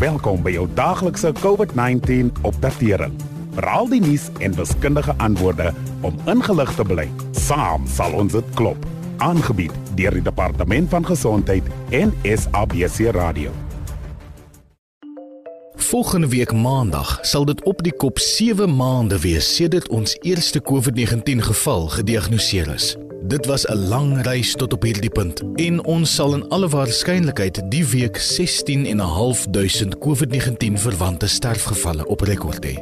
Welkom by jou daaglikse COVID-19 opdatering. Veral die nuus en wiskundige antwoorde om ingelig te bly. Saam sal ons dit klop. Aangebied deur die Departement van Gesondheid en SABC Radio. Volgende week Maandag sal dit op die kop 7 maande wees sedert ons eerste COVID-19 geval gediagnoseer is. Dit was 'n lang reis tot op hierdie punt en ons sal in alle waarskynlikheid die week 16 en 'n half duisend COVID-19 verwante sterfgevalle op rekord hê.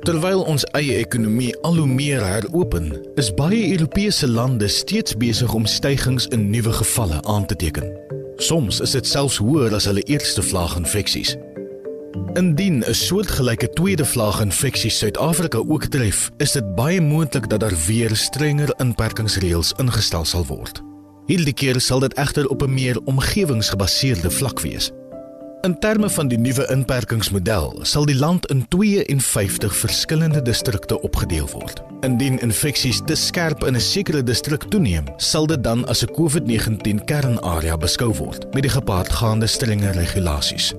Terwyl ons eie ekonomie al hoe meer heropen, is baie Europese lande steeds besig om stygings in nuwe gevalle aan te teken. Soms is dit selfs hoër as hulle eerste vlaag infeksies. Indien 'n soortgelyke tweede vlaag infeksie Suid-Afrika ook tref, is dit baie moontlik dat daar weer strenger inperkingsreëls ingestel sal word. Hierdie keer sal dit egter op 'n meer omgewingsgebaseerde vlak wees. In terme van die nuwe inperkingsmodel sal die land in 52 verskillende distrikte opgedeel word. Indien infeksies te skerp in 'n sekere distrik toeneem, sal dit dan as 'n COVID-19 kernarea beskou word met die gepaardgaande strenger regulasies.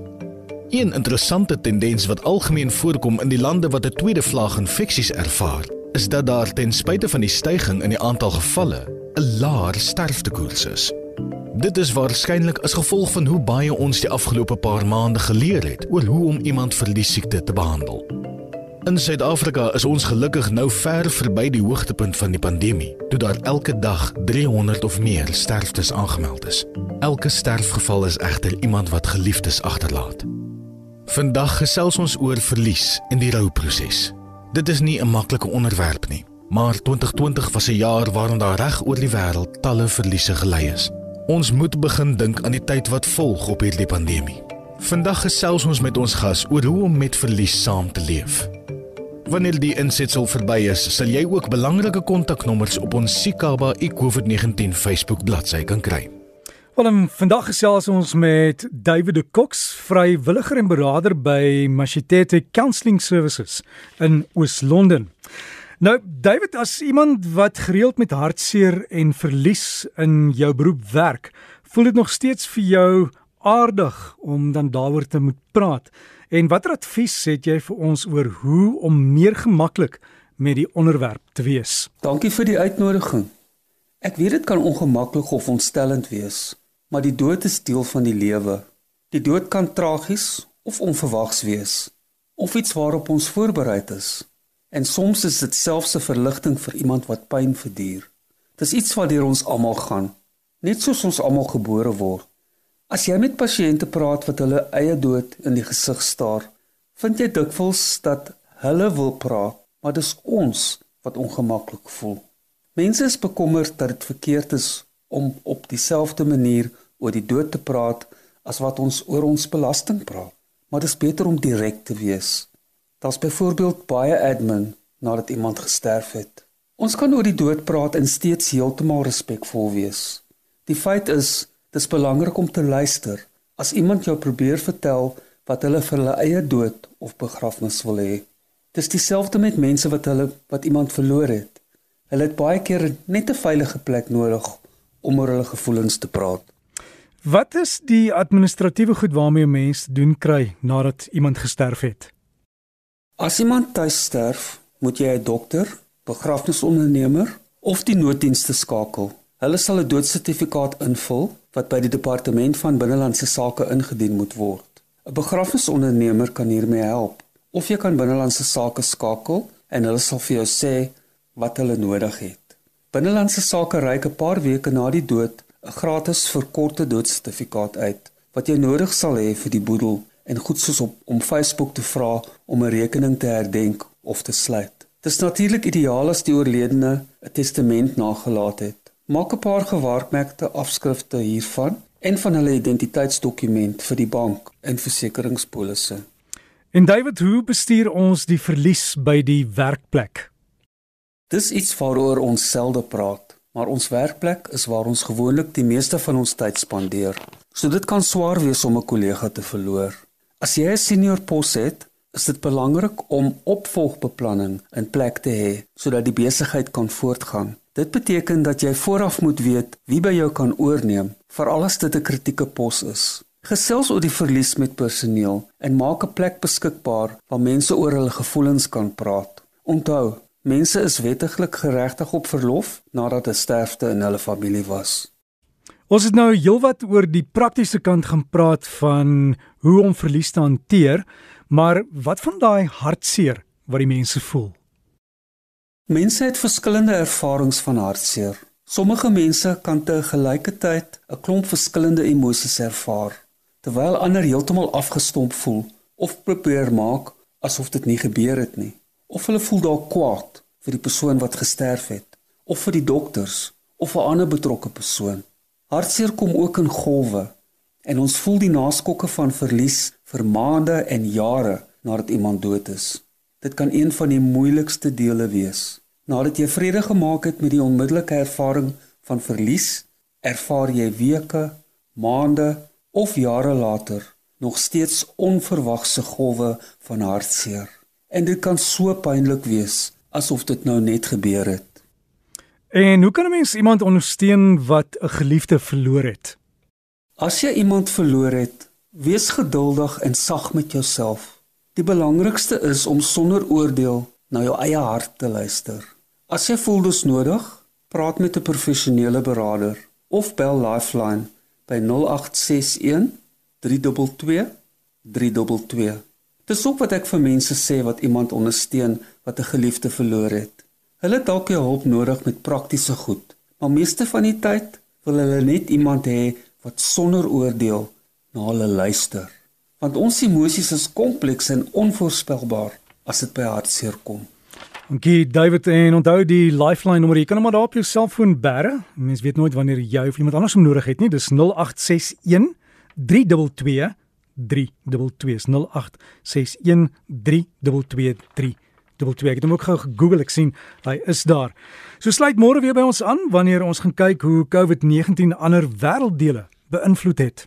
Een interessante tendens wat algemeen voorkom in die lande wat 'n tweede vlaag infeksies ervaar, is dat daar ten spyte van die stygings in die aantal gevalle, 'n laer sterftekoers is. Dit is waarskynlik as gevolg van hoe baie ons die afgelope paar maande geleer het oor hoe om iemand vir die siekte te behandel. In Suid-Afrika is ons gelukkig nou ver verby die hoogtepunt van die pandemie, toe daar elke dag 300 of meer sterftes aangemeld is. Elke sterfgeval is egter iemand wat geliefdes agterlaat. Vandag gesels ons oor verlies en die rouproses. Dit is nie 'n maklike onderwerp nie, maar 2020 was 'n jaar waarin daar reg oor die wêreld talle verliese gelei is. Ons moet begin dink aan die tyd wat volg op hierdie pandemie. Vandag gesels ons met ons gas oor hoe om met verlies saam te leef. Wanneer die insetsel verby is, sal jy ook belangrike kontaknommers op ons Sikaba COVID-19 Facebook bladsy kan kry. En vandag gesels ons met David de Cox, vrywilliger en beraader by Machitete Counselling Services in Oos-London. Nou, David, as iemand wat gereeld met hartseer en verlies in jou beroep werk, voel dit nog steeds vir jou aardig om dan daaroor te moet praat. En watter advies het jy vir ons oor hoe om meer gemaklik met die onderwerp te wees? Dankie vir die uitnodiging. Ek weet dit kan ongemaklik of ontstellend wees maar die dood is deel van die lewe. Die dood kan tragies of onverwags wees, of iets waarop ons voorberei is. En soms is dit selfs 'n verligting vir iemand wat pyn verduur. Dis iets wat deur ons almal gaan, net soos ons almal gebore word. As jy met pasiënte praat wat hulle eie dood in die gesig staar, vind jy dikwels dat hulle wil praat, maar dis ons wat ongemaklik voel. Mense is bekommerd dat dit verkeerd is om op dieselfde manier oor die dood te praat as wat ons oor ons belasting praat. Maar dit is beter om direk te wees. Daar's byvoorbeeld baie admin nadat iemand gesterf het. Ons kan oor die dood praat en steeds heeltemal respekvol wees. Die feit is, dis belangrik om te luister as iemand jou probeer vertel wat hulle vir hulle eie dood of begrafnis wil hê. Dis dieselfde met mense wat hulle wat iemand verloor het. Hulle het baie keer net 'n veilige plek nodig om oor hulle gevoelens te praat. Wat is die administratiewe goed waarmee 'n mens doen kry nadat iemand gesterf het? As iemand tuis sterf, moet jy 'n dokter, begrafnisondernemer of die nooddienste skakel. Hulle sal 'n doodsertifikaat invul wat by die departement van binnelandse sake ingedien moet word. 'n Begrafnisondernemer kan hiermee help of jy kan binnelandse sake skakel en hulle sal vir jou sê wat hulle nodig het. Binnelandse Sake reik 'n paar weke na die dood 'n gratis verkorte doodsertifikaat uit wat jy nodig sal hê vir die boedel en goed soos op om Facebook te vra om 'n rekening te herdenk of te sluit. Dit is natuurlik ideaal as die oorledene 'n testament nagelaat het. Maak 'n paar gewaarmerkte afskrifte hiervan en van hulle identiteitsdokument vir die bank en versekeringspolisse. En David, hoe bestuur ons die verlies by die werkplek? Dis iets waaroor ons selde praat, maar ons werkplek is waar ons gewoonlik die meeste van ons tyd spandeer. So dit kan swaar wees om 'n kollega te verloor. As jy 'n senior pos het, is dit belangrik om opvolgbeplanning in plek te hê sodat die besigheid kan voortgaan. Dit beteken dat jy vooraf moet weet wie by jou kan oorneem, veral as dit 'n kritieke pos is. Gesels oor die verlies met personeel en maak 'n plek beskikbaar waar mense oor hulle gevoelens kan praat. Onthou, mense is wettiglik geregtig op verlof nadat 'n sterfte in hulle familie was. Ons het nou heelwat oor die praktiese kant gaan praat van hoe om verlies te hanteer, maar wat van daai hartseer wat die mense voel? Mense het verskillende ervarings van hartseer. Sommige mense kan te gelyketyd 'n klomp verskillende emosies ervaar, terwyl ander heeltemal afgestomp voel of probeer maak asof dit nie gebeur het nie, of hulle voel dalk kwaad vir die persoon wat gesterf het, of vir die dokters of 'n ander betrokke persoon. Hartseer kom ook in golwe en ons voel die naskokke van verlies vir maande en jare nadat iemand dood is. Dit kan een van die moeilikste dele wees. Nadat jy vrede gemaak het met die onmiddellike ervaring van verlies, ervaar jy weke, maande of jare later nog steeds onverwagse golwe van hartseer. En dit kan so pynlik wees asof dit nou net gebeur het. En hoe kan 'n mens iemand ondersteun wat 'n geliefde verloor het? As jy iemand verloor het, wees geduldig en sag met jouself. Die belangrikste is om sonder oordeel na jou eie hart te luister. As jy voel dis nodig, praat met 'n professionele beraader of bel Lifeline by 0861 322 322. Dis ook wat ek vir mense sê wat iemand ondersteun wat 'n geliefde verloor het. Hulle dalk jou hulp nodig met praktiese goed, maar meeste van die tyd wil hulle net iemand hê wat sonder oordeel na hulle luister want ons emosies is kompleks en onvoorspelbaar as dit by hartseer kom. Dankie David en onthou die lifeline nommer jy kan hom maar daar op jou selfoon bære. Mens weet nooit wanneer jy of iemand anders hom nodig het nie. Dis 0861 322 322 0861 322 322 ek het hom ook gou gegoogel ek sien hy is daar. So sluit môre weer by ons aan wanneer ons gaan kyk hoe COVID-19 ander wêrelddele beïnvloed het.